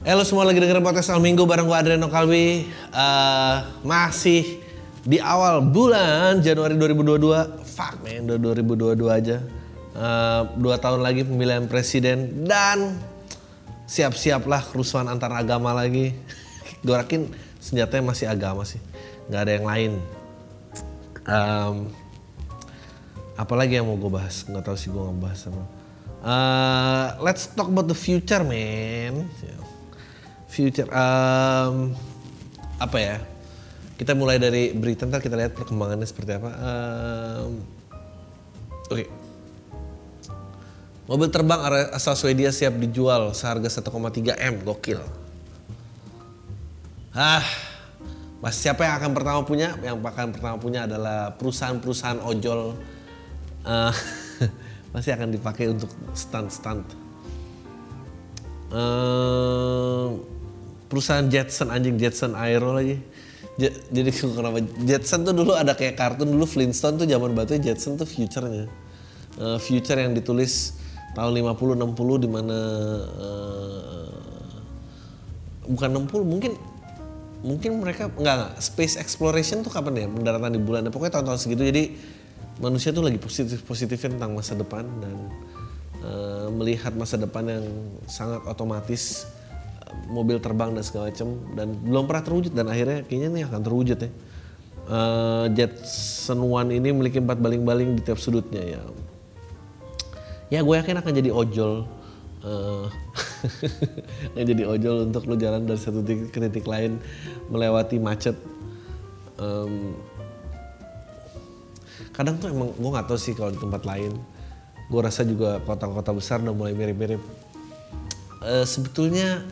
Halo semua lagi dengerin podcast Al Minggu bareng gue Adriano Kalbi Eh, Masih di awal bulan Januari 2022 Fuck man, udah 2022 aja. Eh, Dua tahun lagi pemilihan presiden Dan siap-siaplah kerusuhan antar agama lagi. Gue yakin senjatanya masih agama sih. Gak ada yang lain. Em, Apalagi yang mau gue bahas? Gak tahu sih gue ngebahas sama Eh, Let's talk about the future man future um, apa ya? Kita mulai dari berita ntar kita lihat perkembangannya seperti apa. Um, oke. Mobil terbang asal Swedia siap dijual seharga 1,3 m gokil. Ah mas siapa yang akan pertama punya? Yang akan pertama punya adalah perusahaan-perusahaan ojol. Eh, pasti akan dipakai untuk stand-stand. Eh, perusahaan Jetson anjing Jetson Aero lagi. Ja- jadi kenapa? Jetson tuh dulu ada kayak kartun dulu Flintstone tuh zaman batu Jetson tuh future-nya. Eh, future yang ditulis tahun 50 60 di mana eh, bukan 60 mungkin mungkin mereka enggak, enggak space exploration tuh kapan ya? Pendaratan di bulan pokoknya tahun-tahun segitu. Jadi manusia tuh lagi positif positifnya tentang masa depan dan eh, melihat masa depan yang sangat otomatis mobil terbang dan segala macam dan belum pernah terwujud dan akhirnya kayaknya nih akan terwujud ya. Eh, Jetson One ini memiliki empat baling-baling di tiap sudutnya ya. Ya gue yakin akan jadi ojol Eh, akan jadi ojol untuk lu jalan dari satu titik ke titik lain melewati macet. Em, kadang tuh emang gue nggak tahu sih kalau di tempat lain gue rasa juga kota-kota besar udah mulai mirip-mirip. Eh, sebetulnya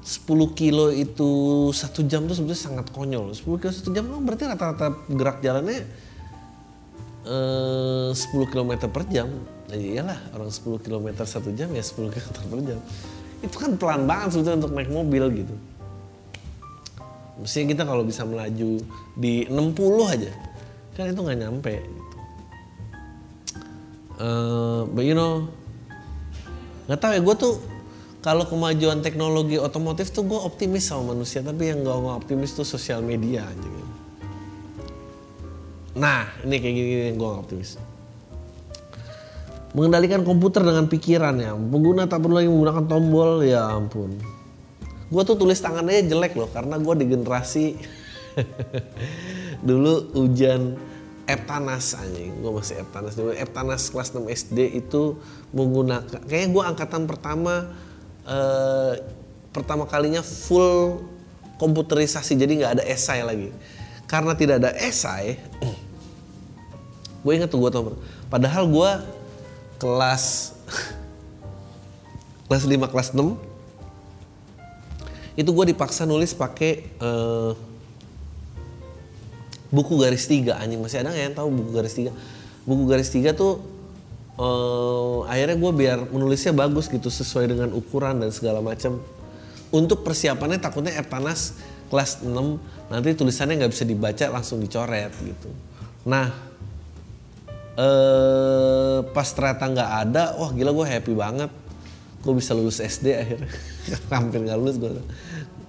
10 kilo itu satu jam tuh sebetulnya sangat konyol. 10 kilo satu jam kan berarti rata-rata gerak jalannya eh 10 km per jam. Nah, iyalah orang 10 km satu jam ya 10 km per jam. Itu kan pelan banget sebetulnya untuk naik mobil gitu. Mestinya kita kalau bisa melaju di 60 aja kan itu nggak nyampe gitu. Eh, but you know nggak tahu ya gue tuh kalau kemajuan teknologi otomotif tuh gue optimis sama manusia tapi yang gak optimis tuh sosial media anjing. Nah ini kayak gini, yang gue optimis. Mengendalikan komputer dengan pikiran ya. Pengguna tak perlu lagi menggunakan tombol ya ampun. Gue tuh tulis tangannya jelek loh karena gue di generasi dulu ujian Eptanas anjing. Gue masih Eptanas. Eptanas kelas 6 SD itu menggunakan kayaknya gue angkatan pertama eh, pertama kalinya full komputerisasi jadi nggak ada esai lagi. Karena tidak ada esai, gue inget tuh gue tau padahal gue kelas kelas 5 kelas 6 itu gue dipaksa nulis pakai eh, buku garis tiga anjing. Masih ada nggak yang tahu buku garis tiga? Buku garis tiga tuh eh, akhirnya gue biar menulisnya bagus gitu sesuai dengan ukuran dan segala macam. Untuk persiapannya takutnya Eptanas kelas 6 nanti tulisannya nggak bisa dibaca langsung dicoret gitu. Nah eh pas ternyata nggak ada wah gila gue happy banget. Gue bisa lulus SD akhirnya. Hampir nggak lulus gue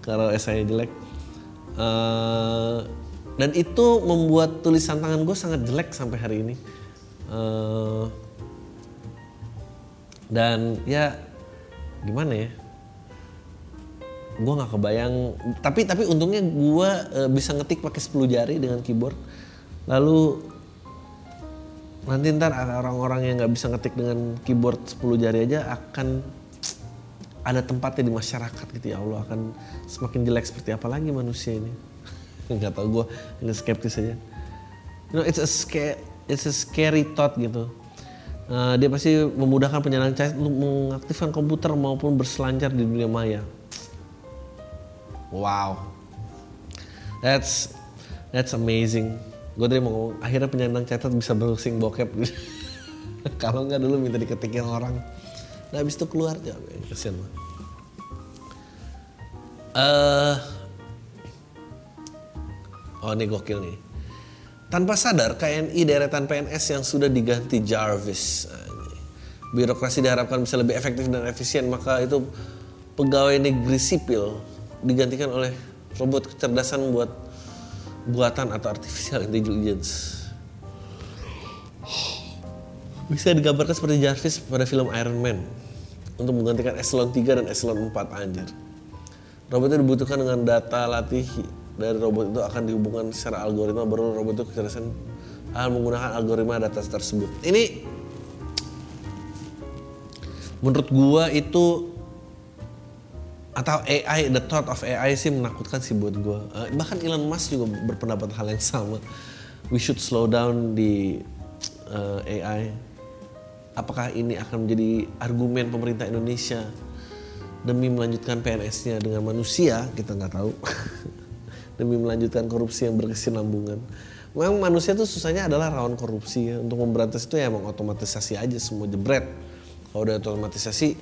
kalau saya jelek. Eh, dan itu membuat tulisan tangan gue sangat jelek sampai hari ini. Eh, dan ya gimana ya? Gue nggak kebayang. Tapi tapi untungnya gue bisa ngetik pakai 10 jari dengan keyboard. Lalu nanti ntar orang-orang yang nggak bisa ngetik dengan keyboard 10 jari aja akan ada tempatnya di masyarakat gitu. Ya Allah akan semakin jelek seperti apa lagi manusia ini? Nggak tahu gue ini skeptis aja. You know, it's a scare it's a scary thought gitu Uh, dia pasti memudahkan penyandang cacat untuk mengaktifkan komputer maupun berselancar di dunia maya. Wow, that's that's amazing. Gue tadi mau ngomong, akhirnya penyandang cacat bisa browsing bokep. Kalau nggak dulu minta diketikin orang. Nah habis itu keluar ya, kesian mah. Uh, oh ini gokil nih. Tanpa sadar KNI deretan PNS yang sudah diganti Jarvis. Birokrasi diharapkan bisa lebih efektif dan efisien maka itu pegawai negeri sipil digantikan oleh robot kecerdasan buat buatan atau artificial intelligence. Bisa digambarkan seperti Jarvis pada film Iron Man untuk menggantikan eselon 3 dan eselon 4 anjir. Robot itu dibutuhkan dengan data latih dari robot itu akan dihubungkan secara algoritma baru robot itu kecerdasan akan menggunakan algoritma data tersebut. Ini menurut gua itu atau AI the thought of AI sih menakutkan sih buat gua. Uh, bahkan Elon Musk juga berpendapat hal yang sama. We should slow down di uh, eh, AI. Apakah ini akan menjadi argumen pemerintah Indonesia demi melanjutkan PNS-nya dengan manusia kita nggak tahu demi melanjutkan korupsi yang berkesinambungan. Memang manusia tuh susahnya adalah rawan korupsi ya. untuk memberantas itu ya emang otomatisasi aja semua jebret. Kalau udah otomatisasi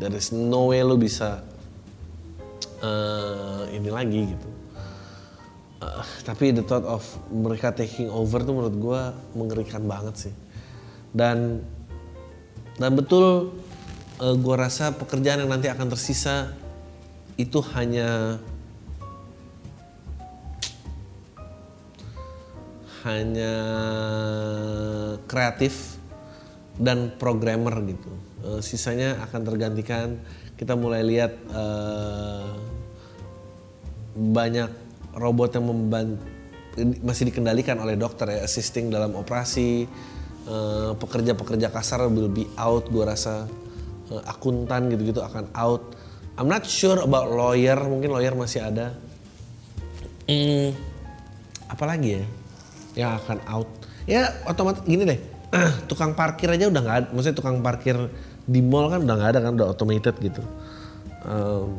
dari no way lo bisa uh, ini lagi gitu. Uh, tapi the thought of mereka taking over tuh menurut gue mengerikan banget sih. Dan dan betul uh, eh, gue rasa pekerjaan yang nanti akan tersisa itu hanya hanya kreatif dan programmer gitu. Uh, sisanya akan tergantikan. Kita mulai lihat uh, banyak robot yang membantu masih dikendalikan oleh dokter ya, assisting dalam operasi. Pekerja-pekerja uh, kasar will be out, gue rasa uh, akuntan gitu-gitu akan out. I'm not sure about lawyer, mungkin lawyer masih ada. Hmm, apalagi ya yang akan out? Ya otomatis gini deh, tukang parkir aja udah nggak ada. Maksudnya tukang parkir di mall kan udah nggak ada kan, udah automated gitu. Um,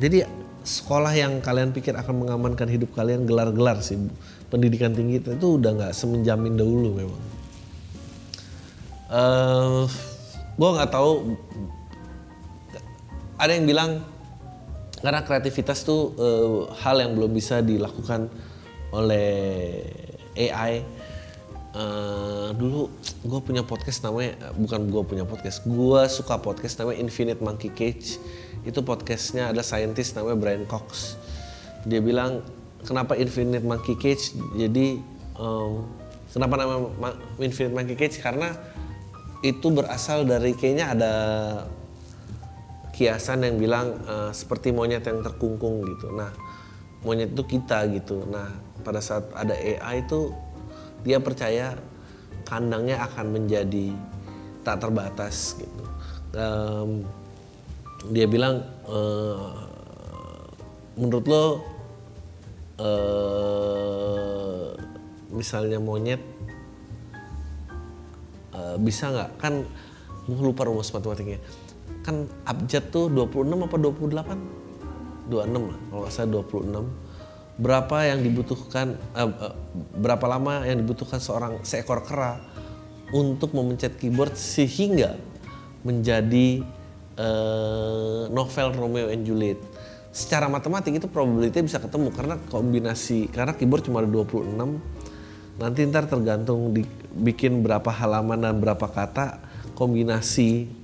jadi sekolah yang kalian pikir akan mengamankan hidup kalian gelar-gelar sih pendidikan tinggi itu udah nggak semenjamin dahulu memang. Uh, gue nggak tahu ada yang bilang karena kreativitas tuh uh, hal yang belum bisa dilakukan oleh AI uh, dulu gue punya podcast namanya bukan gue punya podcast gue suka podcast namanya Infinite Monkey Cage. Itu podcastnya ada scientist namanya Brian Cox. Dia bilang kenapa Infinite Monkey Cage? Jadi um, kenapa nama Infinite Monkey Cage? Karena itu berasal dari kayaknya ada kiasan yang bilang uh, seperti monyet yang terkungkung gitu. Nah, monyet itu kita gitu. Nah, pada saat ada AI itu dia percaya kandangnya akan menjadi tak terbatas gitu. Um, dia bilang uh, menurut lo uh, misalnya monyet Eh, bisa nggak kan gue lupa rumus matematiknya kan abjad tuh 26 apa 28 26 lah kalau salah 26 berapa yang dibutuhkan uh, uh, berapa lama yang dibutuhkan seorang seekor kera untuk memencet keyboard sehingga menjadi uh, novel Romeo and Juliet? Secara matematik itu probability bisa ketemu karena kombinasi karena keyboard cuma ada 26 nanti ntar tergantung dibikin berapa halaman dan berapa kata kombinasi eh,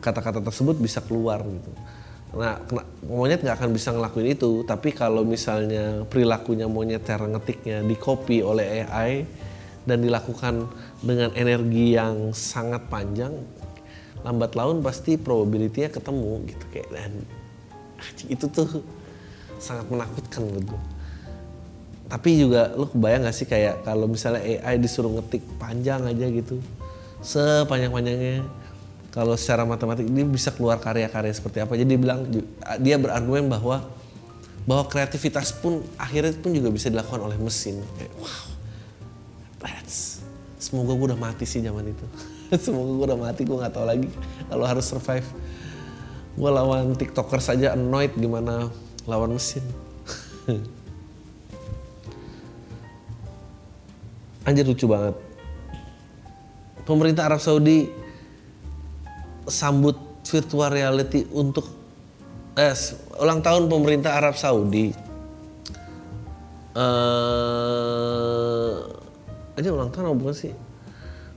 kata-kata uh, tersebut bisa keluar gitu. Nah, monyet nggak akan bisa ngelakuin itu, tapi kalau misalnya perilakunya monyet cara ngetiknya di copy oleh AI dan dilakukan dengan energi yang sangat panjang, lambat laun pasti probability-nya ketemu gitu kayak dan itu tuh sangat menakutkan menurut tapi juga lu kebayang gak sih kayak kalau misalnya AI disuruh ngetik panjang aja gitu sepanjang-panjangnya kalau secara matematik ini bisa keluar karya-karya seperti apa. Jadi dia bilang dia berargumen bahwa bahwa kreativitas pun akhirnya pun juga bisa dilakukan oleh mesin. Kayak wow that's semoga gue udah mati sih zaman itu. Semoga gue udah mati gue nggak tahu lagi kalau harus survive. Gue lawan tiktoker saja annoyed gimana lawan mesin. Anjir lucu banget. Pemerintah Arab Saudi sambut virtual reality untuk eh, ulang tahun pemerintah Arab Saudi. Eh aja ulang tahun apa sih?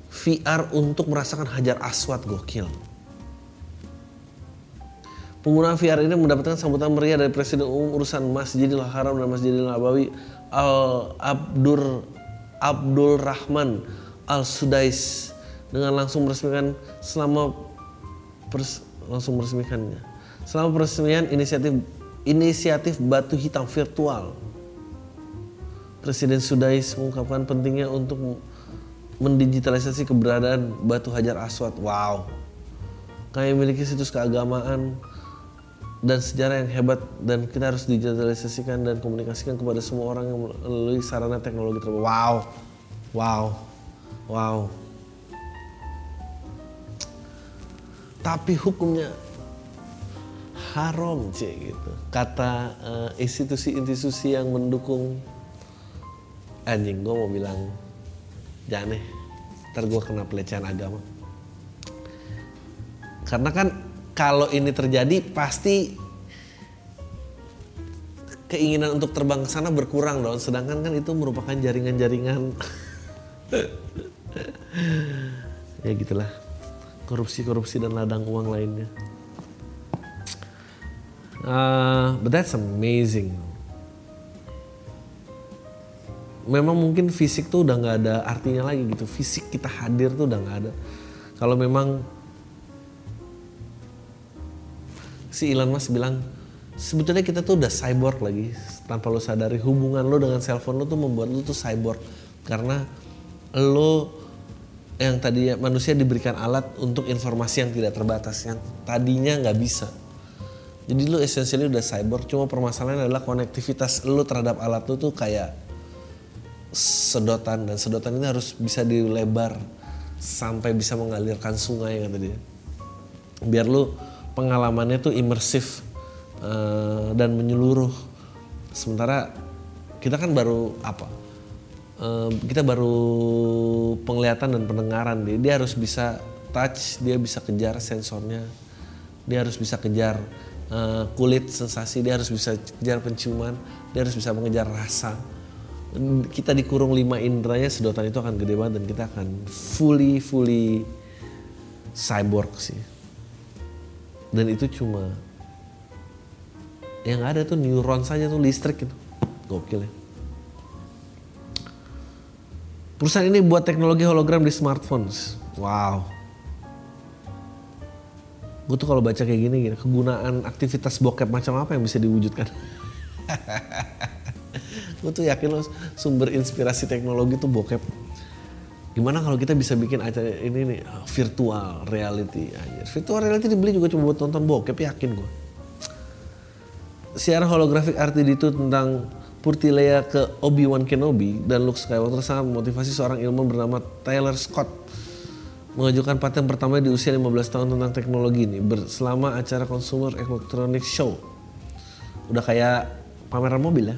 VR untuk merasakan hajar aswad gokil. Penggunaan VR ini mendapatkan sambutan meriah dari Presiden Umum Urusan Masjidil Haram dan Masjidil Nabawi Al Abdur Abdul Rahman Al Sudais dengan langsung meresmikan selama pers, langsung meresmikannya. Selama peresmian inisiatif inisiatif batu hitam virtual. Presiden Sudais mengungkapkan pentingnya untuk mendigitalisasi keberadaan batu hajar aswad. Wow. Kami memiliki situs keagamaan dan sejarah yang hebat dan kita harus digitalisasikan dan komunikasikan kepada semua orang yang melalui sarana teknologi terbaru. Wow. Wow. Wow. Tapi hukumnya haram cek gitu. Kata uh, institusi-institusi yang mendukung anjing gue mau bilang jangan nih ntar gue kena pelecehan agama karena kan kalau ini terjadi pasti keinginan untuk terbang ke sana berkurang dong. Sedangkan kan itu merupakan jaringan-jaringan ya gitulah korupsi-korupsi dan ladang uang lainnya. Uh, but that's amazing. Memang mungkin fisik tuh udah nggak ada artinya lagi gitu. Fisik kita hadir tuh udah nggak ada. Kalau memang si Elon Musk bilang sebetulnya kita tuh udah cyborg lagi tanpa lo sadari hubungan lo dengan cellphone lo tuh membuat lo tuh cyborg karena lo yang tadi manusia diberikan alat untuk informasi yang tidak terbatas yang tadinya nggak bisa jadi lo esensialnya udah cyborg cuma permasalahan adalah konektivitas lo terhadap alat lo tuh kayak sedotan dan sedotan ini harus bisa dilebar sampai bisa mengalirkan sungai kata dia biar lo pengalamannya tuh imersif uh, dan menyeluruh. Sementara kita kan baru apa? Kita baru penglihatan dan pendengaran dia. Dia harus bisa touch, dia bisa kejar sensornya, dia harus bisa kejar uh, kulit sensasi, dia harus bisa kejar penciuman, dia harus bisa mengejar rasa. Kita dikurung lima indranya sedotan itu akan gede banget dan kita akan fully fully cyborg sih dan itu cuma yang ada tuh neuron saja tuh listrik gitu gokil ya perusahaan ini buat teknologi hologram di smartphones. Wow. Gue tuh kalau baca kayak gini, gini kegunaan aktivitas bokep macam apa yang bisa diwujudkan? Gue tuh yakin loh sumber inspirasi teknologi tuh bokep. Gimana kalau kita bisa bikin acara ini nih virtual reality aja virtual reality dibeli juga cuma buat nonton bokep yakin gue siaran holografik itu tentang Purtileia ke Obi-Wan Kenobi dan Luke Skywalker sangat memotivasi seorang ilmuwan bernama Tyler Scott mengajukan paten pertama di usia 15 tahun tentang teknologi ini selama acara Consumer Electronics Show. Udah kayak pameran mobil ya.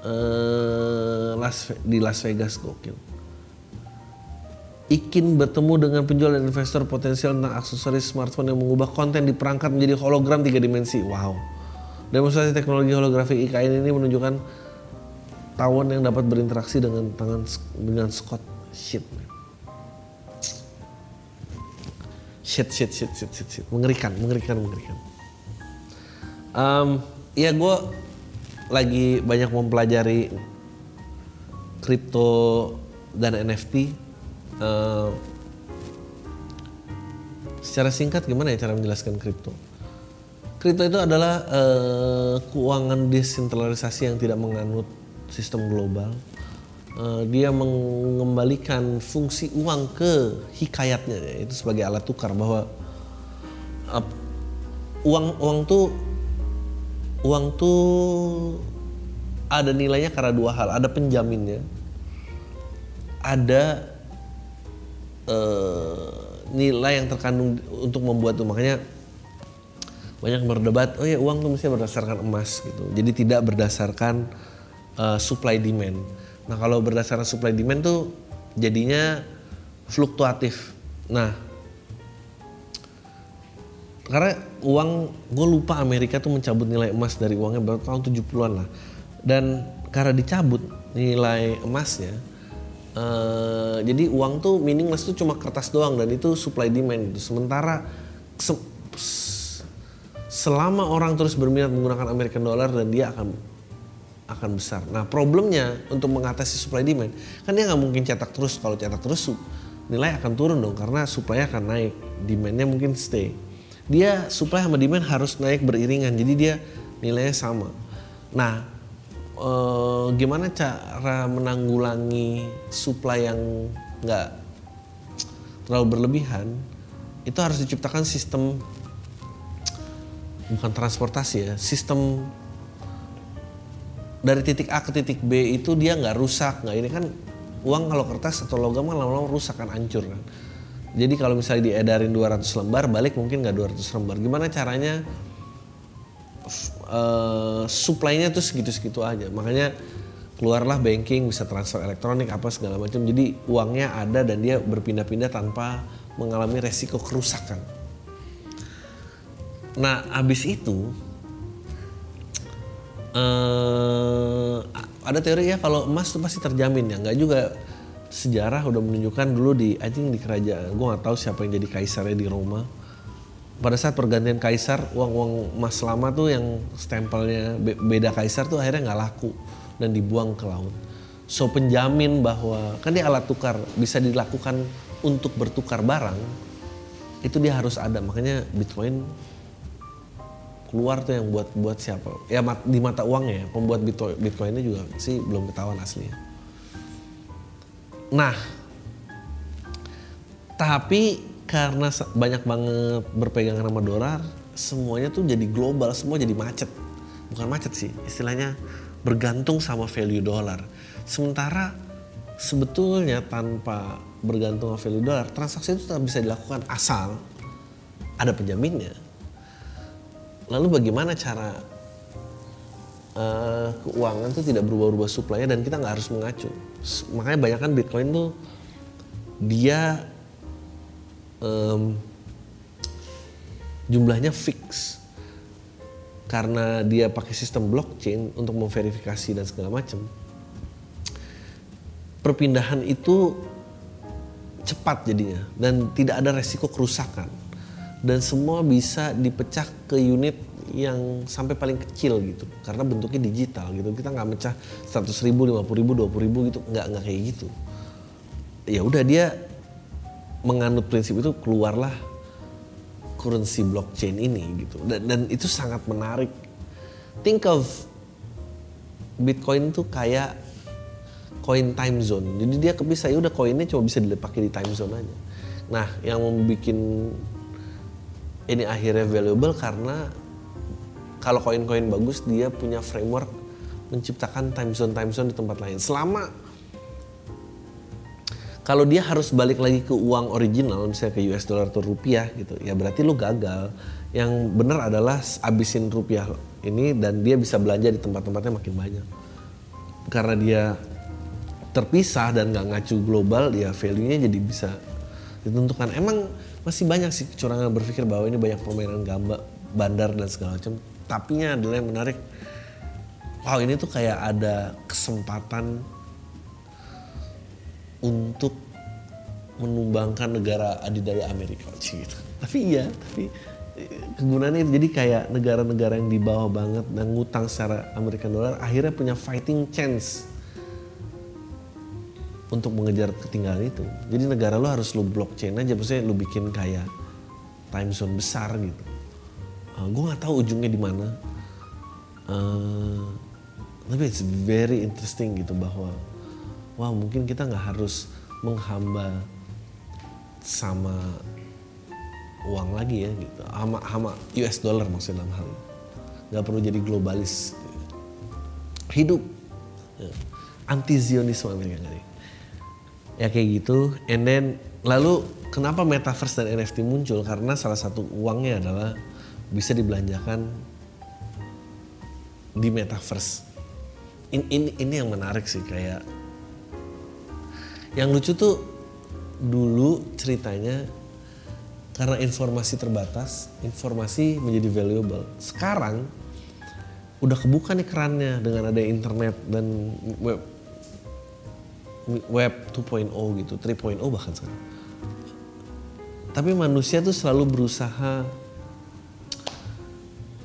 Uh, Las, di Las Vegas gokil. Ikin bertemu dengan penjual dan investor potensial tentang aksesoris smartphone yang mengubah konten di perangkat menjadi hologram tiga dimensi. Wow. Demonstrasi teknologi holografik IKN ini menunjukkan tawon yang dapat berinteraksi dengan tangan dengan Scott. Shit. Shit, shit, shit, shit, shit, shit. Mengerikan, mengerikan, mengerikan. Um, ya gue lagi banyak mempelajari kripto dan NFT uh, secara singkat gimana ya cara menjelaskan kripto? Kripto itu adalah uh, keuangan desentralisasi yang tidak menganut sistem global. Uh, dia mengembalikan fungsi uang ke hikayatnya, itu sebagai alat tukar bahwa uh, uang uang tuh uang tuh ada nilainya karena dua hal, ada penjaminnya, ada uh, nilai yang terkandung untuk membuat tuh makanya banyak berdebat oh ya uang tuh mesti berdasarkan emas gitu. Jadi tidak berdasarkan uh, supply demand. Nah kalau berdasarkan supply demand tuh jadinya fluktuatif. Nah karena uang gue lupa Amerika tuh mencabut nilai emas dari uangnya berapa tahun 70-an lah. Dan karena dicabut nilai emasnya uh, jadi uang tuh meaningless tuh cuma kertas doang dan itu supply demand gitu. Sementara se selama orang terus berminat menggunakan American dollar dan dia akan akan besar. Nah problemnya untuk mengatasi supply demand kan dia nggak mungkin cetak terus. Kalau cetak terus nilai akan turun dong karena supply akan naik demandnya mungkin stay. Dia supply sama demand harus naik beriringan jadi dia nilainya sama. Nah e, gimana cara menanggulangi supply yang nggak terlalu berlebihan? Itu harus diciptakan sistem bukan transportasi ya sistem dari titik A ke titik B itu dia nggak rusak nggak ini kan uang kalau kertas atau logam kan lama-lama rusak kan hancur kan jadi kalau misalnya diedarin 200 lembar, balik mungkin nggak 200 lembar. Gimana caranya uh, supply-nya tuh segitu-segitu aja. Makanya keluarlah banking bisa transfer elektronik apa segala macam. Jadi uangnya ada dan dia berpindah-pindah tanpa mengalami resiko kerusakan. Nah, abis itu uh, ada teori ya kalau emas tuh pasti terjamin ya, nggak juga sejarah udah menunjukkan dulu di I think di kerajaan gue nggak tahu siapa yang jadi kaisarnya di Roma. Pada saat pergantian kaisar uang-uang emas lama tuh yang stempelnya beda kaisar tuh akhirnya nggak laku dan dibuang ke laut. So penjamin bahwa kan dia alat tukar bisa dilakukan untuk bertukar barang itu dia harus ada. Makanya bitcoin keluar tuh yang buat buat siapa ya di mata uangnya ya pembuat bitcoin bitcoinnya juga sih belum ketahuan aslinya Nah, tapi karena banyak banget berpegangan sama dolar, semuanya tuh jadi global, semua jadi macet. Bukan macet sih, istilahnya bergantung sama value dolar. Sementara sebetulnya tanpa bergantung sama value dolar, transaksi itu tetap bisa dilakukan asal ada penjaminnya. Lalu bagaimana cara uh, keuangan tuh tidak berubah-ubah supply dan kita nggak harus mengacu? Makanya banyak kan Bitcoin tuh dia um, jumlahnya fix. Karena dia pakai sistem blockchain untuk memverifikasi dan segala macam perpindahan itu cepat jadinya dan tidak ada resiko kerusakan dan semua bisa dipecah ke unit yang sampai paling kecil gitu. Karena bentuknya digital gitu. Kita nggak mecah 100 ribu 50 ribu 20 ribu gitu. Nggak nggak kayak gitu. Ya udah dia menganut prinsip itu keluarlah currency blockchain ini gitu. Dan, dan itu sangat menarik. Think of Bitcoin tuh kayak koin time zone. Jadi dia kepisah. Ya udah koinnya cuma bisa dipakai di time zone aja. Nah yang membuat ini akhirnya valuable karena kalau koin-koin bagus dia punya framework menciptakan time zone time zone di tempat lain. Selama kalau dia harus balik lagi ke uang original misalnya ke US dollar atau rupiah gitu ya berarti lu gagal. Yang benar adalah abisin rupiah ini dan dia bisa belanja di tempat-tempatnya makin banyak. Karena dia terpisah dan nggak ngacu global ya value-nya jadi bisa ditentukan. Emang masih banyak sih kecurangan berpikir bahwa ini banyak permainan gambar bandar dan segala macam. Tapinya adalah yang menarik. Wow ini tuh kayak ada kesempatan untuk menumbangkan negara adidaya Amerika gitu. Tapi iya tapi kegunaannya jadi kayak negara-negara yang di bawah banget dan ngutang secara American dollar akhirnya punya fighting chance untuk mengejar ketinggalan itu. Jadi negara lo harus lo blockchain aja, maksudnya lo bikin kayak time zone besar gitu. Uh, eh, gue nggak tahu ujungnya di mana. Uh, tapi it's very interesting gitu bahwa wah mungkin kita nggak harus menghamba sama uang lagi ya gitu. Sama sama US dollar maksudnya dalam hal nggak perlu jadi globalis. Hidup. Ya. anti Zionisme Amerika ya kayak gitu. And then lalu kenapa metaverse dan NFT muncul? Karena salah satu uangnya adalah bisa dibelanjakan di metaverse. Ini, ini ini yang menarik sih kayak yang lucu tuh dulu ceritanya karena informasi terbatas informasi menjadi valuable. Sekarang udah kebuka nih kerannya dengan ada internet dan web web 2.0 gitu 3.0 bahkan sekarang. Tapi manusia tuh selalu berusaha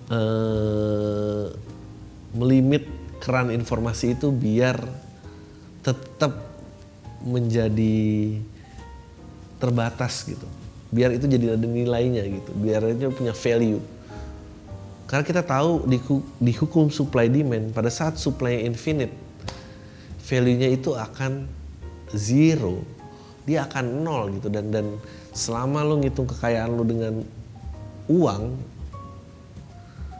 uh, melimit keran informasi itu biar tetap menjadi terbatas gitu. Biar itu jadi ada nilainya gitu biar itu punya value. Karena kita tahu di, di hukum supply demand pada saat supply infinite value-nya itu akan zero dia akan nol gitu dan dan selama lo ngitung kekayaan lo dengan uang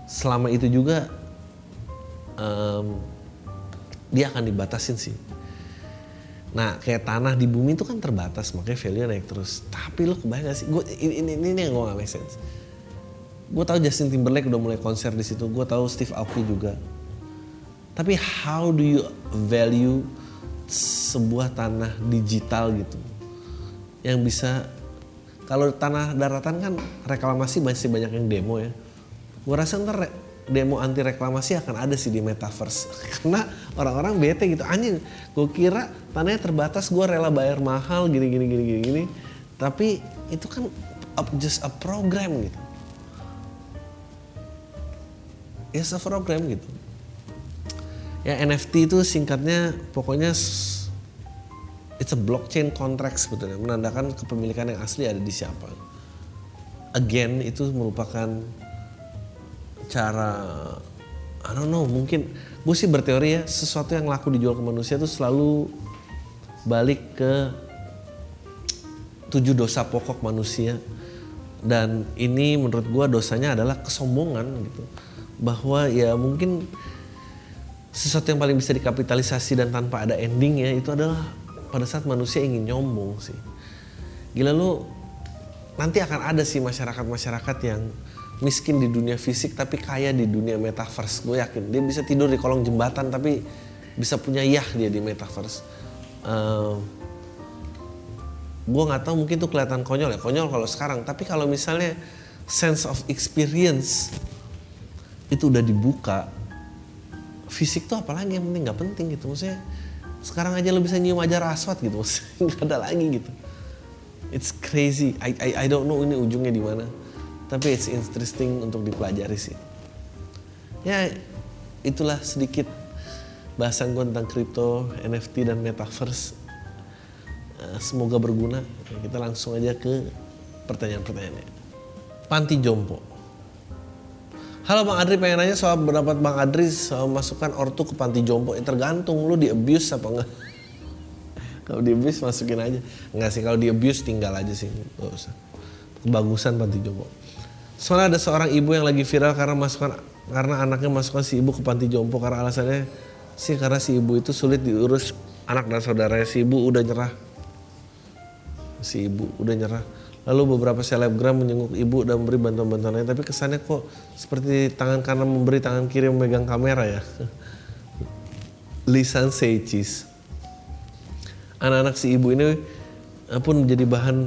selama itu juga um, dia akan dibatasin sih. Nah kayak tanah di bumi itu kan terbatas makanya value naik terus. Tapi lo kebayang sih? Gue ini, ini, ini yang gue gak make sense. Gue tahu Justin Timberlake udah mulai konser di situ. Gue tahu Steve Aoki juga. Tapi how do you value sebuah tanah digital gitu? Yang bisa kalau tanah daratan kan reklamasi masih banyak yang demo ya. Gue rasa ntar demo anti reklamasi akan ada sih di metaverse karena orang-orang bete gitu anjing gue kira tanahnya terbatas gue rela bayar mahal gini gini gini gini gini tapi itu kan just a program gitu it's a program gitu ya NFT itu singkatnya pokoknya it's a blockchain contract sebetulnya menandakan kepemilikan yang asli ada di siapa. Again itu merupakan cara I don't know mungkin gue sih berteori ya sesuatu yang laku dijual ke manusia itu selalu balik ke tujuh dosa pokok manusia. Dan ini menurut gue dosanya adalah kesombongan gitu. Bahwa ya mungkin sesuatu yang paling bisa dikapitalisasi dan tanpa ada endingnya itu adalah pada saat manusia ingin nyombong sih gila lu nanti akan ada sih masyarakat-masyarakat yang miskin di dunia fisik tapi kaya di dunia metaverse. Gue yakin dia bisa tidur di kolong jembatan tapi bisa punya yah dia di metaverse. Uh, gue nggak tahu mungkin tuh kelihatan konyol ya konyol kalau sekarang tapi kalau misalnya sense of experience itu udah dibuka fisik tuh apalagi yang penting? Nggak penting gitu. Maksudnya sekarang aja lo bisa nyium aja raswat gitu. Maksudnya nggak ada lagi gitu. It's crazy. I I, I don't know ini ujungnya di mana. Tapi it's interesting untuk dipelajari sih. Ya itulah sedikit bahasan gue tentang kripto NFT dan metaverse. Eh, semoga berguna. Kita langsung aja ke pertanyaan-pertanyaannya. Panti jompo Halo Bang Adri pengen nanya soal pendapat Bang Adri soal masukkan ortu ke panti jompo. Ya, tergantung lu di abuse apa enggak. kalau di abuse masukin aja. Enggak sih kalau di abuse tinggal aja sih. Gak usah. Kebagusan panti jompo. Soalnya ada seorang ibu yang lagi viral karena masukkan karena anaknya masukkan si ibu ke panti jompo karena alasannya sih karena si ibu itu sulit diurus anak dan saudaranya si ibu udah nyerah. Si ibu udah nyerah. Lalu beberapa selebgram menyenguk ibu dan memberi bantuan-bantuan lain tapi kesannya kok seperti tangan kanan memberi tangan kiri memegang kamera ya. Lisan Seichis. Anak-anak si ibu ini pun menjadi bahan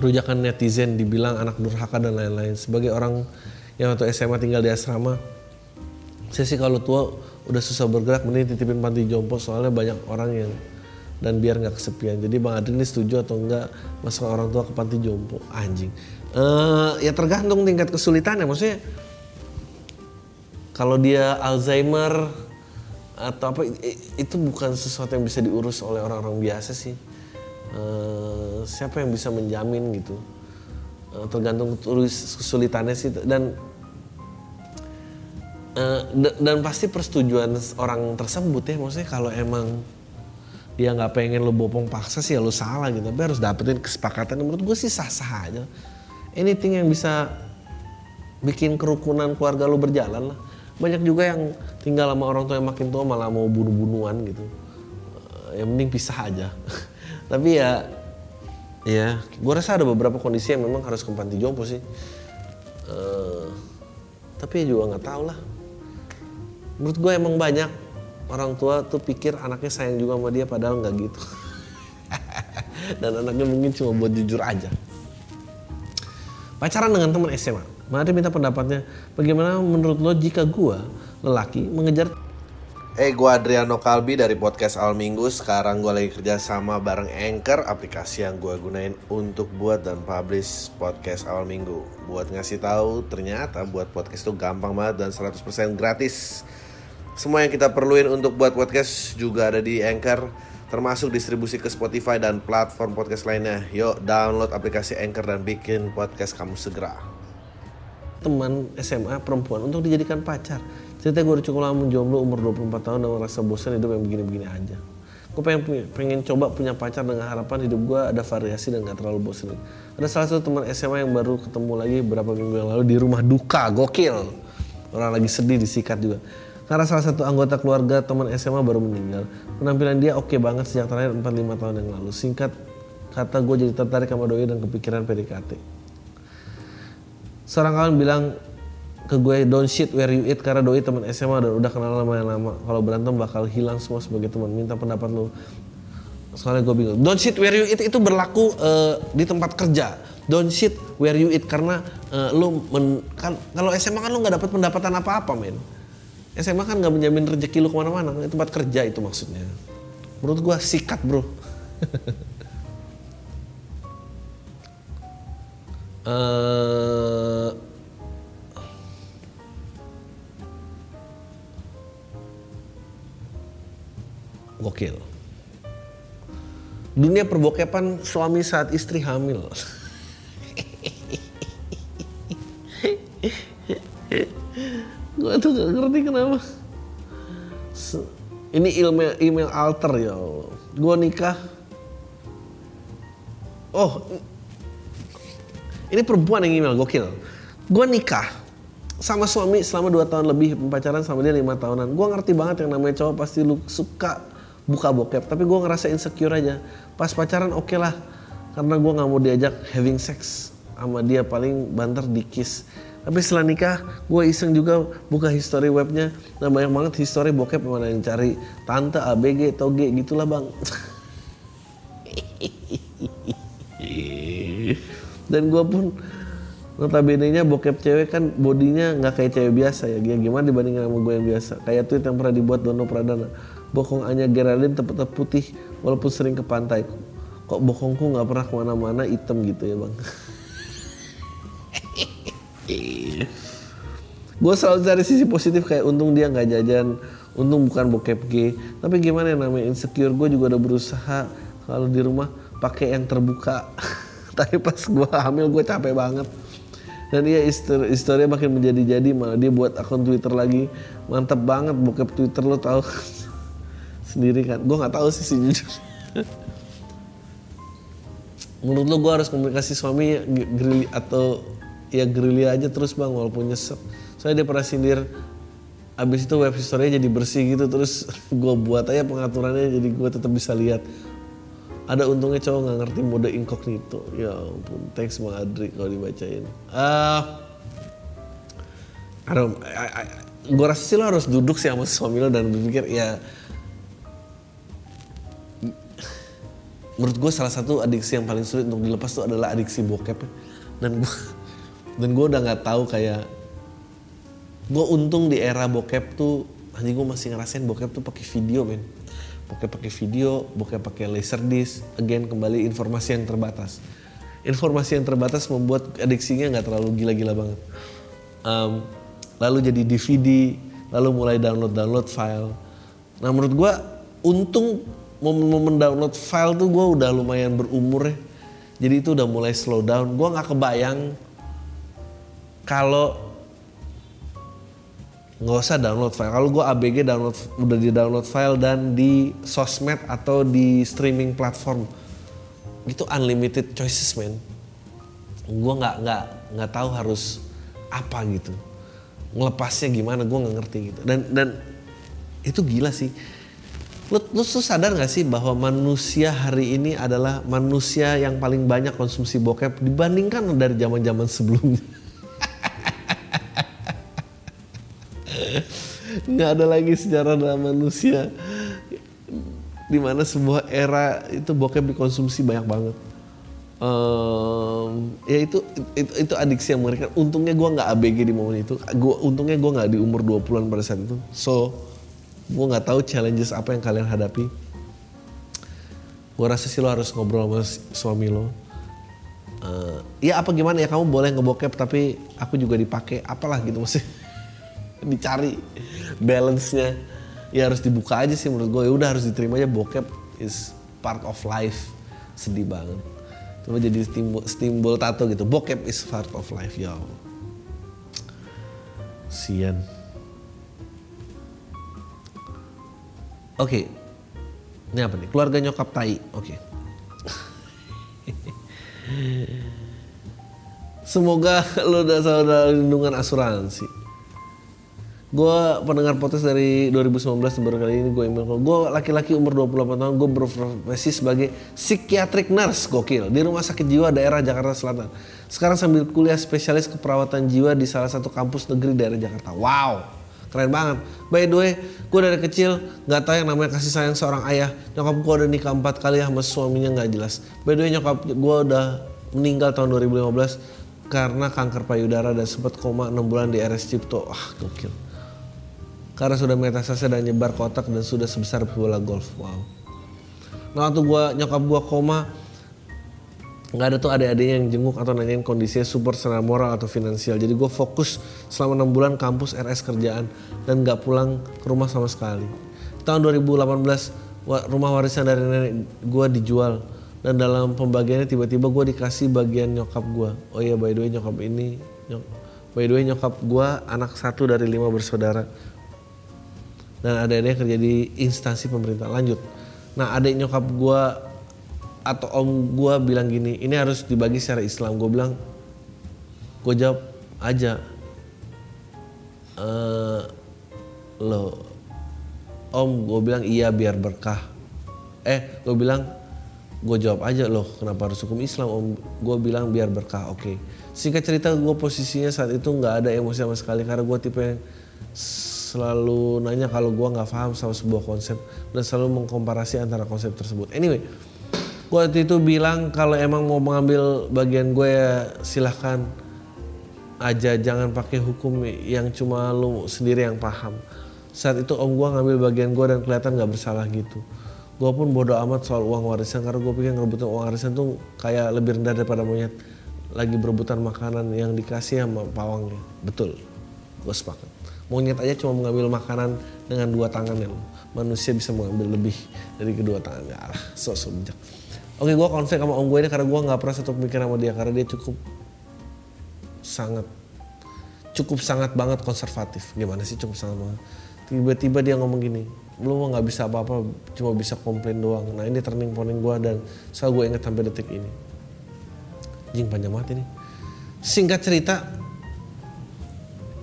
rujakan netizen dibilang anak durhaka dan lain-lain. Sebagai orang yang waktu SMA tinggal di asrama, saya sih kalau tua udah susah bergerak mending titipin panti jompo soalnya banyak orang yang dan biar nggak kesepian. Jadi Bang Adri ini setuju atau enggak masuk orang tua ke panti jompo? Anjing. Uh, ya tergantung tingkat kesulitannya. Maksudnya kalau dia Alzheimer atau apa itu bukan sesuatu yang bisa diurus oleh orang-orang biasa sih uh, siapa yang bisa menjamin gitu uh, tergantung kesulitannya sih dan uh, dan pasti persetujuan orang tersebut ya maksudnya kalau emang dia nggak pengen lo bopong paksa sih ya lo salah gitu. Tapi harus dapetin kesepakatan. Menurut gue sih sah-sah aja. Anything yang bisa bikin kerukunan keluarga lo berjalan lah. Banyak juga yang tinggal sama orang tua yang makin tua malah mau bunuh-bunuhan gitu. Yang mending pisah aja. Tapi ya ya gue rasa ada beberapa kondisi yang memang harus ke panti jompo sih. Uh, tapi ya juga nggak tahu lah. Menurut gue emang banyak orang tua tuh pikir anaknya sayang juga sama dia padahal nggak gitu dan anaknya mungkin cuma buat jujur aja pacaran dengan teman SMA mari minta pendapatnya bagaimana menurut lo jika gue lelaki mengejar Eh, hey, gue Adriano Kalbi dari podcast Al Minggu. Sekarang gue lagi kerja sama bareng Anchor, aplikasi yang gue gunain untuk buat dan publish podcast Awal Minggu. Buat ngasih tahu, ternyata buat podcast itu gampang banget dan 100% gratis. Semua yang kita perluin untuk buat podcast juga ada di Anchor, termasuk distribusi ke Spotify dan platform podcast lainnya. Yuk, download aplikasi Anchor dan bikin podcast kamu segera. Teman SMA perempuan untuk dijadikan pacar. Cerita gue udah cukup lama jomblo umur 24 tahun dan merasa bosan hidup yang begini-begini aja. Gue pengen pengen coba punya pacar dengan harapan hidup gue ada variasi dan gak terlalu bosan ada salah satu teman SMA yang baru ketemu lagi beberapa minggu yang lalu di rumah duka gokil. Orang lagi sedih disikat juga karena salah satu anggota keluarga teman SMA baru meninggal. Penampilan dia oke okay banget sejak terakhir 4-5 tahun yang lalu. Singkat kata gue jadi tertarik sama doi dan kepikiran PDKT seorang kawan bilang ke gue don't shit where you eat karena doi teman SMA dan udah kenal lama lama. Kalau berantem bakal hilang semua sebagai teman. Minta pendapat lu. Soalnya gue bingung. Don't shit where you eat itu berlaku uh, di tempat kerja. Don't shit where you eat karena uh, lu men, kan kalau SMA kan lu nggak dapat pendapatan apa apa men SMA kan nggak menjamin rezeki lu ke mana-mana tempat kerja itu maksudnya menurut gue sikat bro uh, Gokil. Dunia perbokepan suami saat istri hamil. gue tuh gak ngerti kenapa. Ini email email alter ya. Gue nikah. Oh, ini perempuan yang email gokil. Gue nikah sama suami selama 2 tahun lebih pacaran sama dia lima tahunan. Gue ngerti banget yang namanya cowok pasti lu suka buka bokep tapi gue ngerasa insecure aja pas pacaran oke okay lah karena gue nggak mau diajak having sex sama dia paling banter di kiss tapi setelah nikah gue iseng juga buka history webnya. Dan banyak banget history bokep mana yang cari tante ABG toge gitulah bang. Dan gue pun notabene nya bokep cewek kan bodinya nggak kayak cewek biasa ya. Gimana dibandingin sama gue yang biasa? Kayak tweet yang pernah dibuat Dono Pradana. Bokong hanya Geraldine tetap putih walaupun sering ke pantai. Kok bokongku nggak pernah ke mana-mana hitam gitu ya bang. gue selalu cari sisi positif kayak untung dia nggak jajan, untung bukan bokep gay. Tapi gimana yang namanya insecure, gue juga udah berusaha kalau di rumah pakai yang terbuka. Tapi pas gue hamil gue capek banget. Dan dia historinya makin menjadi-jadi malah dia buat akun Twitter lagi. Mantap banget bokep Twitter lo tau sendiri kan gue nggak tahu sih sejujurnya menurut lo gue harus komunikasi suami gerili atau ya gerili aja terus bang walaupun nyesek soalnya dia pernah sindir abis itu web history jadi bersih gitu terus gue buat aja pengaturannya jadi gue tetap bisa lihat. Ada untungnya cowok nggak ngerti mode incognito. Ya ampun thanks bang Adri kalau dibacain. Ah uh, gue rasa sih lo harus duduk sih sama suami lo dan berpikir ya menurut gue salah satu adiksi yang paling sulit untuk dilepas tuh adalah adiksi bokep dan gue dan gue udah nggak tahu kayak gue untung di era bokep tuh anjing gue masih ngerasain bokep tuh pakai video men bokep pakai video bokep pakai laser disc again kembali informasi yang terbatas informasi yang terbatas membuat adiksinya nggak terlalu gila-gila banget um, lalu jadi DVD lalu mulai download download file nah menurut gue untung momen-momen download file tuh gue udah lumayan berumur ya. Jadi itu udah mulai slow down. Gue nggak kebayang kalau nggak usah download file. Kalau gue ABG download udah di download file dan di sosmed atau di streaming platform itu unlimited choices man. Gue nggak nggak nggak tahu harus apa gitu. Ngelepasnya gimana gue nggak ngerti gitu. Dan dan itu gila sih lu, lu tuh sadar gak sih bahwa manusia hari ini adalah manusia yang paling banyak konsumsi bokep dibandingkan dari zaman zaman sebelumnya nggak ada lagi sejarah dalam manusia. Di mana sebuah era itu bokep dikonsumsi banyak banget. Um, ya itu, itu itu adiksi yang mengerikan. Untungnya gue nggak abg di momen itu. Gua untungnya gue nggak di umur 20-an pada saat itu so gue nggak tahu challenges apa yang kalian hadapi. Gue rasa sih lo harus ngobrol sama suami lo. Uh, ya apa gimana ya kamu boleh ngebokep tapi aku juga dipakai apalah gitu maksudnya dicari balance-nya. Ya harus dibuka aja sih menurut gue ya udah harus diterima aja. Bokep is part of life. Sedih banget. Coba jadi stimbol stimbol tato gitu. Bokep is part of life ya sian. Oke. Okay. ini apa nih? Keluarga nyokap tai. Oke. Okay. Semoga lo udah saudara lindungan asuransi gue pendengar podcast dari 2019 baru kali ini gue email. Gue laki-laki umur 28 tahun gue berprofesi sebagai psikiatrik nurse gokil di rumah sakit jiwa daerah Jakarta Selatan. Sekarang sambil kuliah spesialis keperawatan jiwa di salah satu kampus negeri daerah Jakarta. Wow keren banget. By the way gue dari kecil nggak tahu yang namanya kasih sayang seorang ayah. Nyokap gue udah nikah empat kali sama suaminya nggak jelas. By the way nyokap gue udah meninggal tahun 2015 karena kanker payudara dan sempat koma 6 bulan di RS Cipto. Ah gokil karena sudah metastase dan nyebar kotak dan sudah sebesar bola golf. Wow. Nah waktu gua nyokap gua koma nggak ada tuh adik-adiknya yang jenguk atau nanyain kondisinya super secara moral atau finansial. Jadi gue fokus selama enam bulan kampus RS kerjaan dan nggak pulang ke rumah sama sekali. Tahun 2018 rumah warisan dari nenek gue dijual dan dalam pembagiannya tiba-tiba gue dikasih bagian nyokap gue. Oh iya by the way nyokap ini, nyok, by the way nyokap gue anak satu dari lima bersaudara dan yang kerja di instansi pemerintah. Lanjut. Nah adik nyokap gue atau om gue bilang gini ini harus dibagi secara Islam. Gue bilang gue jawab aja. E, lo om gue bilang iya biar berkah. Eh gue bilang gue jawab aja loh kenapa harus hukum Islam? Om gue bilang biar berkah. Oke. Okay. singkat cerita gue posisinya saat itu nggak ada emosi sama sekali karena gue tipe yang selalu nanya kalau gue nggak paham sama sebuah konsep dan selalu mengkomparasi antara konsep tersebut. Anyway, gue waktu itu bilang kalau emang mau mengambil bagian gue ya silahkan aja jangan pakai hukum yang cuma lu sendiri yang paham. Saat itu om gue ngambil bagian gue dan kelihatan nggak bersalah gitu. Gue pun bodoh amat soal uang warisan karena gue pikir ngerebutin uang warisan tuh kayak lebih rendah daripada monyet lagi berebutan makanan yang dikasih sama pawangnya. Betul, gue sepakat. Monyet aja cuma mengambil makanan dengan dua tangannya loh. Manusia bisa mengambil lebih dari kedua tangannya. Alah, so, so bijak. Oke, gue konflik sama om gue ini karena gue nggak pernah satu pemikiran sama dia karena dia cukup sangat cukup sangat banget konservatif. Gimana sih cukup sangat banget? Tiba-tiba dia ngomong gini, lu nggak bisa apa-apa, cuma bisa komplain doang. Nah ini turning point gue dan soal gue inget sampai detik ini. Jing panjang banget ini. Singkat cerita,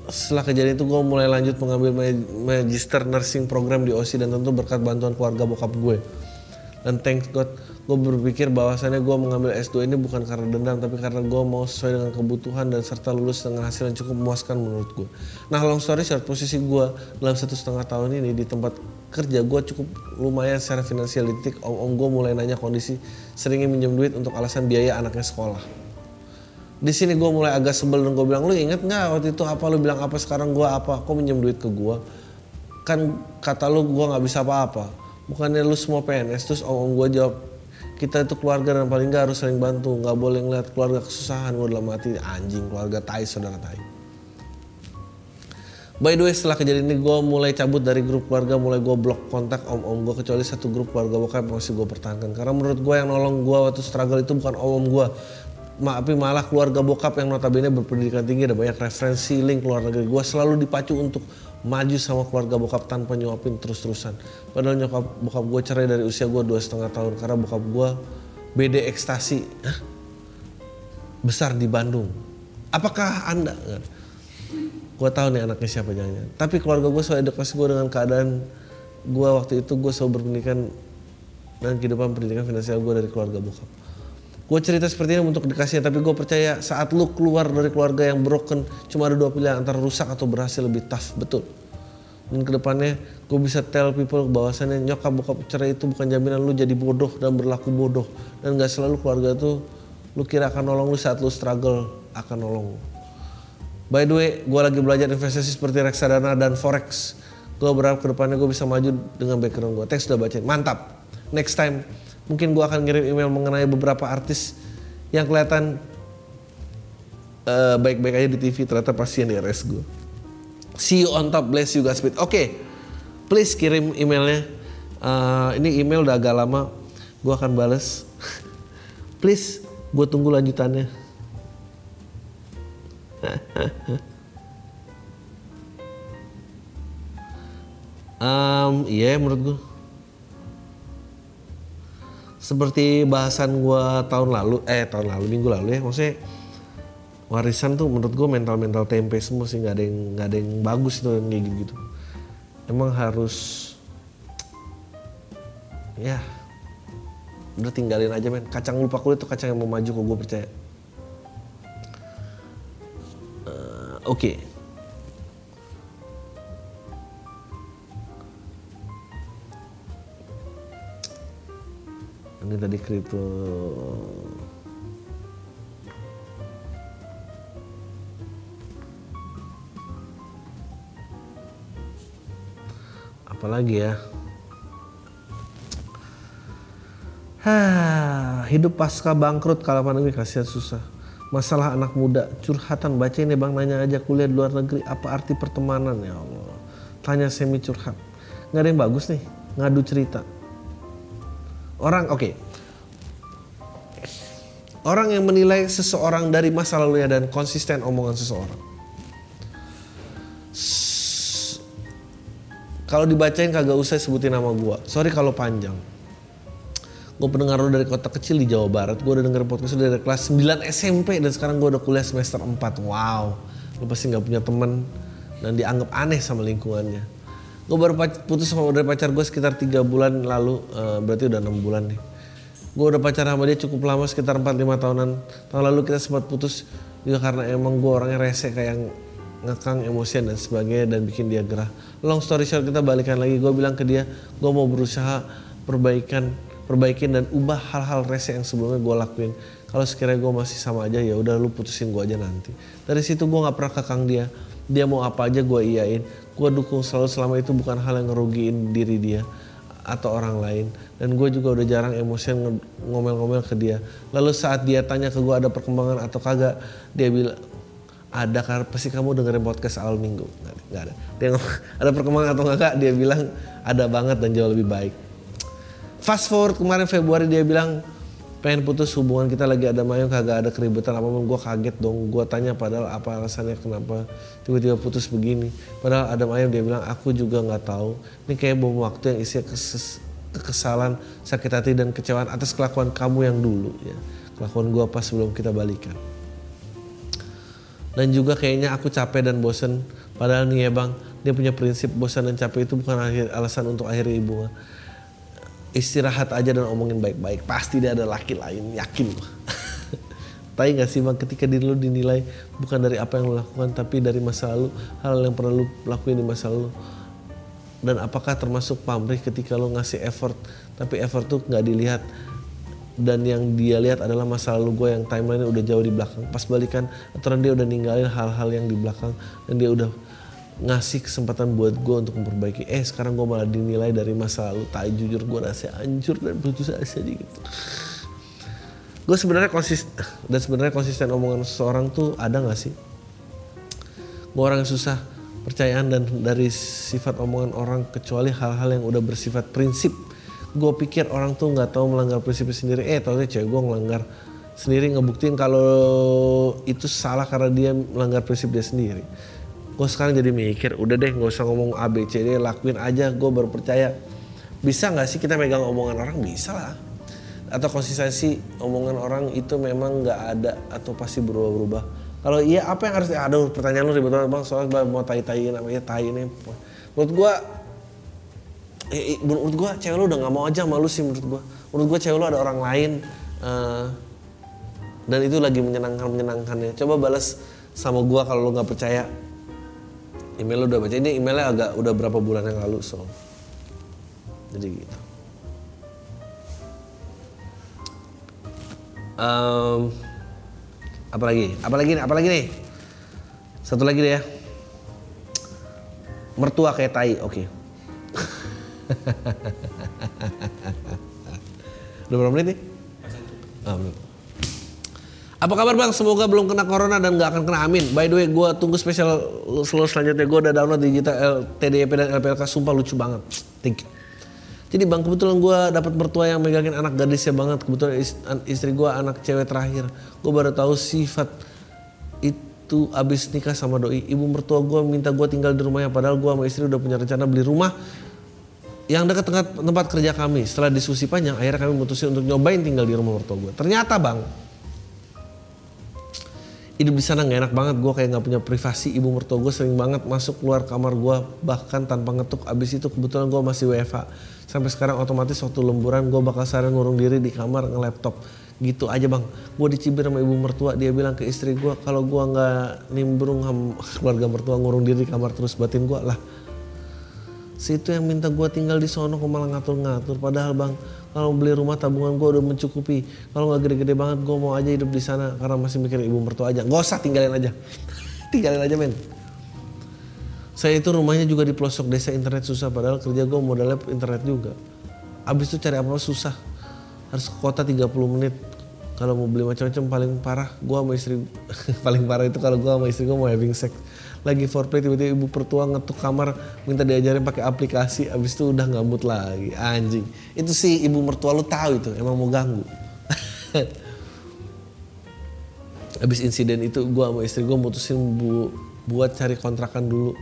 setelah kejadian itu gue mulai lanjut mengambil magister nursing program di OSI dan tentu berkat bantuan keluarga bokap gue. Dan thanks God, gue berpikir bahwasannya gue mengambil S2 ini bukan karena dendam, tapi karena gue mau sesuai dengan kebutuhan dan serta lulus dengan hasil yang cukup memuaskan menurut gue. Nah long story short, posisi gue dalam satu setengah tahun ini di tempat kerja gue cukup lumayan secara finansial titik om-om gue mulai nanya kondisi seringnya minjem duit untuk alasan biaya anaknya sekolah di sini gue mulai agak sebel dan gue bilang lu inget nggak waktu itu apa? Lu bilang apa sekarang gue apa? Kok minjem duit ke gue kan kata lu gue nggak bisa apa-apa. Bukannya lu semua PNS terus om, om gue jawab kita itu keluarga dan paling nggak harus saling bantu. Nggak boleh ngeliat keluarga kesusahan gue dalam hati anjing keluarga tai saudara tai. By the way setelah kejadian ini gue mulai cabut dari grup keluarga mulai gue blok kontak om-om gue kecuali satu grup keluarga bokap masih gue pertahankan. Karena menurut gue yang nolong gue waktu struggle itu bukan om-om gue tapi malah keluarga bokap yang notabene berpendidikan tinggi ada banyak referensi link keluar negeri. Gue selalu dipacu untuk maju sama keluarga bokap tanpa nyuapin terus-terusan. Padahal nyokap bokap gue cerai dari usia gue dua setengah tahun karena bokap gue BD ekstasi Hah? besar di Bandung. Apakah anda gue tahu nih anaknya siapa jangan tapi keluarga gue selalu edukasi gue dengan keadaan gue waktu itu gue selalu berpendidikan dan kehidupan pendidikan finansial gue dari keluarga bokap. Gue cerita seperti ini untuk dikasih, tapi gue percaya saat lu keluar dari keluarga yang broken, cuma ada dua pilihan antara rusak atau berhasil lebih tough, betul. Dan ke depannya gue bisa tell people bahwasannya nyokap bokap cerai itu bukan jaminan lu jadi bodoh dan berlaku bodoh. Dan gak selalu keluarga tuh lu kira akan nolong lu saat lu struggle akan nolong lu. By the way, gue lagi belajar investasi seperti reksadana dan forex. Gue berharap ke depannya gue bisa maju dengan background gue. Teks udah bacain, mantap. Next time, mungkin gue akan ngirim email mengenai beberapa artis yang kelihatan uh, baik-baik aja di TV, ternyata pasien di RS gue. See you on top, bless you Godspeed. Oke, okay. please kirim emailnya. Uh, ini email udah agak lama, gue akan bales. please, gue tunggu lanjutannya um, iya yeah, menurut gue seperti bahasan gue tahun lalu eh tahun lalu minggu lalu ya maksudnya warisan tuh menurut gue mental mental tempe semua sih nggak ada yang nggak ada yang bagus itu yang kayak gitu, gitu emang harus ya udah tinggalin aja men kacang lupa kulit tuh kacang yang mau maju kok gue percaya Oke. Okay. Ini tadi kripto apalagi ya? Hah, hidup pasca bangkrut kalau pandemi kasihan susah. Masalah anak muda curhatan baca ini bang nanya aja kuliah di luar negeri apa arti pertemanan? Ya Allah. Tanya semi curhat. Nggak ada yang bagus nih ngadu cerita. Orang oke. okay. Orang yang menilai seseorang dari masa lalu ya dan konsisten omongan seseorang. Kalau dibacain kagak usah sebutin nama gua. Sorry kalau panjang. Gue pendengar lo dari kota kecil di Jawa Barat. Gue udah denger podcast dari kelas 9 SMP dan sekarang gue udah kuliah semester 4 wow. Lo pasti nggak punya temen dan dianggap aneh sama lingkungannya. Gue baru putus sama dari pacar gue sekitar tiga bulan lalu uh, berarti udah enam bulan nih gue udah pacaran sama dia cukup lama sekitar 4-5 tahunan. Tahun lalu kita sempat putus juga karena emang gue orangnya rese kayak ngekang emosian dan sebagainya dan bikin dia gerah. Long story short kita balikan lagi. Gue bilang ke dia gue mau berusaha perbaikan perbaikin dan ubah hal-hal rese yang sebelumnya gue lakuin. Kalau sekiranya gue masih sama aja ya udah lu putusin gue aja nanti. Dari situ gue nggak pernah kekang dia. Dia mau apa aja gue iyain gue dukung selalu selama itu bukan hal yang ngerugiin diri dia atau orang lain. Dan gue juga udah jarang emosian ngomel-ngomel ke dia. Lalu saat dia tanya ke gue ada perkembangan atau kagak dia bilang ada karena pasti kamu dengerin podcast awal minggu. Nggak ada dia ada perkembangan atau enggak dia bilang ada banget dan jauh lebih baik. Fast forward kemarin Februari dia bilang pengen putus hubungan kita lagi ada mayung kagak ada keributan apa pun gue kaget dong. Gue tanya padahal apa alasannya kenapa tiba-tiba putus begini. Padahal ada mayung dia bilang aku juga nggak tahu. Ini kayak bom waktu yang isinya kekesalan sakit hati dan kecewaan atas kelakuan kamu yang dulu ya. Kelakuan gue pas sebelum kita balikan. Dan juga kayaknya aku capek dan bosen. Padahal nih ya bang dia punya prinsip bosan dan capek itu bukan alasan untuk akhiri hubungan istirahat aja dan omongin baik-baik. Pasti dia ada laki lain yakin. Tapi gak sih bang ketika diri lu dinilai bukan dari apa yang lu lakukan tapi dari masa lalu hal yang pernah lu lakuin di masa lalu. Dan apakah termasuk pamrih ketika lu ngasih effort tapi effort tuh nggak dilihat? Dan yang dia lihat adalah masa lalu gue yang timeline udah jauh di belakang. Pas balikan aturan dia udah ninggalin hal-hal yang di belakang dan dia udah ngasih kesempatan buat gue untuk memperbaiki. Eh sekarang gue malah dinilai dari masa lalu. Tak jujur gue rasa hancur dan putus asa gitu gue sebenarnya konsisten dan sebenarnya konsisten omongan seseorang tuh ada nggak sih? Gue orang yang susah percayaan dan dari sifat omongan orang kecuali hal-hal yang udah bersifat prinsip. Gue pikir orang tuh nggak tahu melanggar prinsip sendiri. Eh tau cewek gue ngelanggar sendiri ngebuktiin kalau itu salah karena dia melanggar prinsip dia sendiri gue sekarang jadi mikir udah deh nggak usah ngomong A B C D lakuin aja gue baru percaya. Bisa nggak sih kita megang omongan orang? Bisa lah. Atau konsistensi omongan orang itu memang nggak ada atau pasti berubah-berubah. Kalau iya apa yang harus aduh pertanyaan lu ribet banget bang. Soalnya mau tai tai namanya tai ini. Menurut gue eh, eh, menurut gue cewek lu udah nggak mau aja malu sih menurut gue menurut gue cewek lu ada orang lain eh, dan itu lagi menyenangkan menyenangkannya coba balas sama gue kalau lu nggak percaya email lu udah baca. Ini emailnya agak udah berapa bulan yang lalu so. Jadi gitu. Em, apa lagi apa lagi nih apa lagi nih? Satu lagi deh ya. Mertua kayak tai oke. Udah berapa menit nih? Ah, belum. Apa kabar bang? Semoga belum kena corona dan nggak akan kena amin. By the way, gue tunggu spesial slow selanjutnya. Gue udah download digital TDP dan LPLK. Sumpah lucu banget. Thank you. Jadi bang, kebetulan gue dapat mertua yang megangin anak gadisnya banget. Kebetulan is- an- istri gue anak cewek terakhir. Gue baru tahu sifat itu abis nikah sama doi. Ibu mertua gue minta gue tinggal di rumahnya. Padahal gue sama istri udah punya rencana beli rumah yang dekat tempat kerja kami. Setelah diskusi panjang, akhirnya kami memutuskan untuk nyobain tinggal di rumah mertua gue. Ternyata bang, hidup di sana nggak enak banget. Gue kayak nggak punya privasi. Ibu mertua gue sering banget masuk keluar kamar gue, bahkan tanpa ngetuk. Abis itu kebetulan gue masih WFH. Sampai sekarang otomatis waktu lemburan gue bakal seharian ngurung diri di kamar nge-laptop. Gitu aja bang. Gue dicibir sama ibu mertua. Dia bilang ke istri gue kalau gue nggak nimbrung sama keluarga mertua ngurung diri di kamar terus batin gue lah si itu yang minta gue tinggal di sono kok malah ngatur-ngatur. Padahal bang kalau beli rumah tabungan gue udah mencukupi. Kalau nggak gede-gede banget gue mau aja hidup di sana karena masih mikir ibu mertua aja. Nggak usah tinggalin aja. Tinggalin aja men. Saya itu rumahnya juga di pelosok desa internet susah. Padahal kerja gue modalnya internet juga. Abis itu cari apa susah. Harus ke kota 30 menit. Kalau mau beli macam-macam paling parah gue sama istri paling parah itu kalau gue sama istri gue mau having sex lagi foreplay tiba-tiba ibu pertua ngetuk kamar minta diajarin pakai aplikasi abis itu udah nggak mood lagi. Anjing. Itu sih ibu mertua lu tahu itu emang mau ganggu. Abis insiden itu gue sama istri gue mutusin bu, buat cari kontrakan dulu.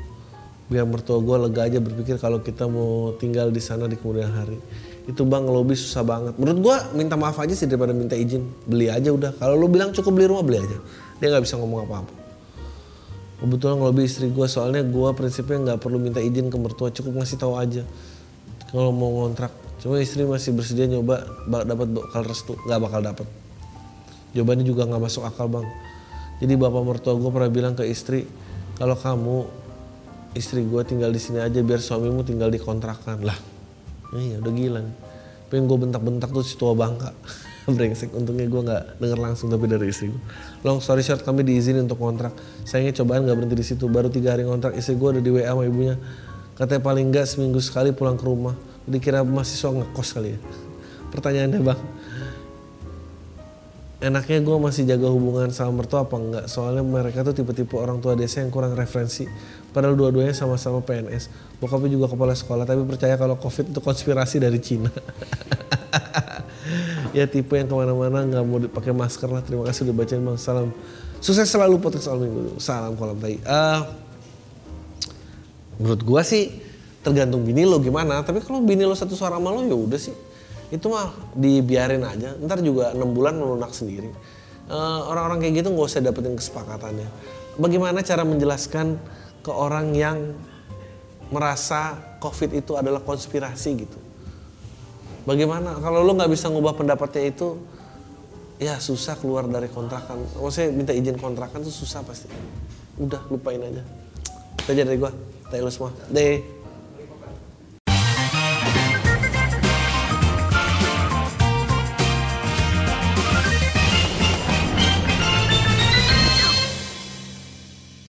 Biar mertua gue lega aja berpikir kalau kita mau tinggal di sana di kemudian hari. Itu bang ngelobi susah banget. Menurut gue minta maaf aja sih daripada minta izin. Beli aja udah. Kalau lu bilang cukup beli rumah beli aja. Dia nggak bisa ngomong apa-apa kebetulan ngelobi istri gue soalnya gue prinsipnya nggak perlu minta izin ke mertua cukup ngasih tahu aja. Kalau mau ngontrak cuma istri masih bersedia nyoba ba- dapat bakal restu nggak bakal dapat jawabannya juga nggak masuk akal bang. Jadi bapak mertua gue pernah bilang ke istri kalau kamu istri gue tinggal di sini aja biar suamimu tinggal di kontrakan. Lah iya udah gila nih. Pengen gue bentak-bentak tuh si tua bangka brengsek. Untungnya gue nggak denger langsung tapi dari istri gue long story short kami diizinin untuk kontrak. Sayangnya cobaan nggak berhenti di situ. Baru tiga hari kontrak istri gue udah di WA sama ibunya. Katanya paling nggak seminggu sekali pulang ke rumah. Dikira mahasiswa ngekos kali ya. Pertanyaannya bang. Enaknya gue masih jaga hubungan sama mertua apa enggak soalnya mereka tuh tipe-tipe orang tua desa yang kurang referensi. Padahal dua-duanya sama-sama PNS bokapnya juga kepala sekolah tapi percaya kalau covid itu konspirasi dari Cina ya tipe yang ke mana-mana nggak mau dipakai masker lah. Terima kasih udah bacain bang. Salam. Sukses selalu podcast all minggu. Salam kolam tai. Eh, menurut gua sih tergantung bini lo gimana. Tapi kalau bini lo satu suara sama lo ya udah sih. Itu mah dibiarin aja. Ntar juga enam bulan melunak sendiri. Eh, orang-orang kayak gitu nggak usah dapetin kesepakatannya. Bagaimana cara menjelaskan ke orang yang merasa covid itu adalah konspirasi gitu bagaimana? Kalau lo nggak bisa ngubah pendapatnya itu ya susah keluar dari kontrakan. Maksudnya minta izin kontrakan tuh susah pasti. Udah lupain aja. Itu aja dari gua lu semua. Deh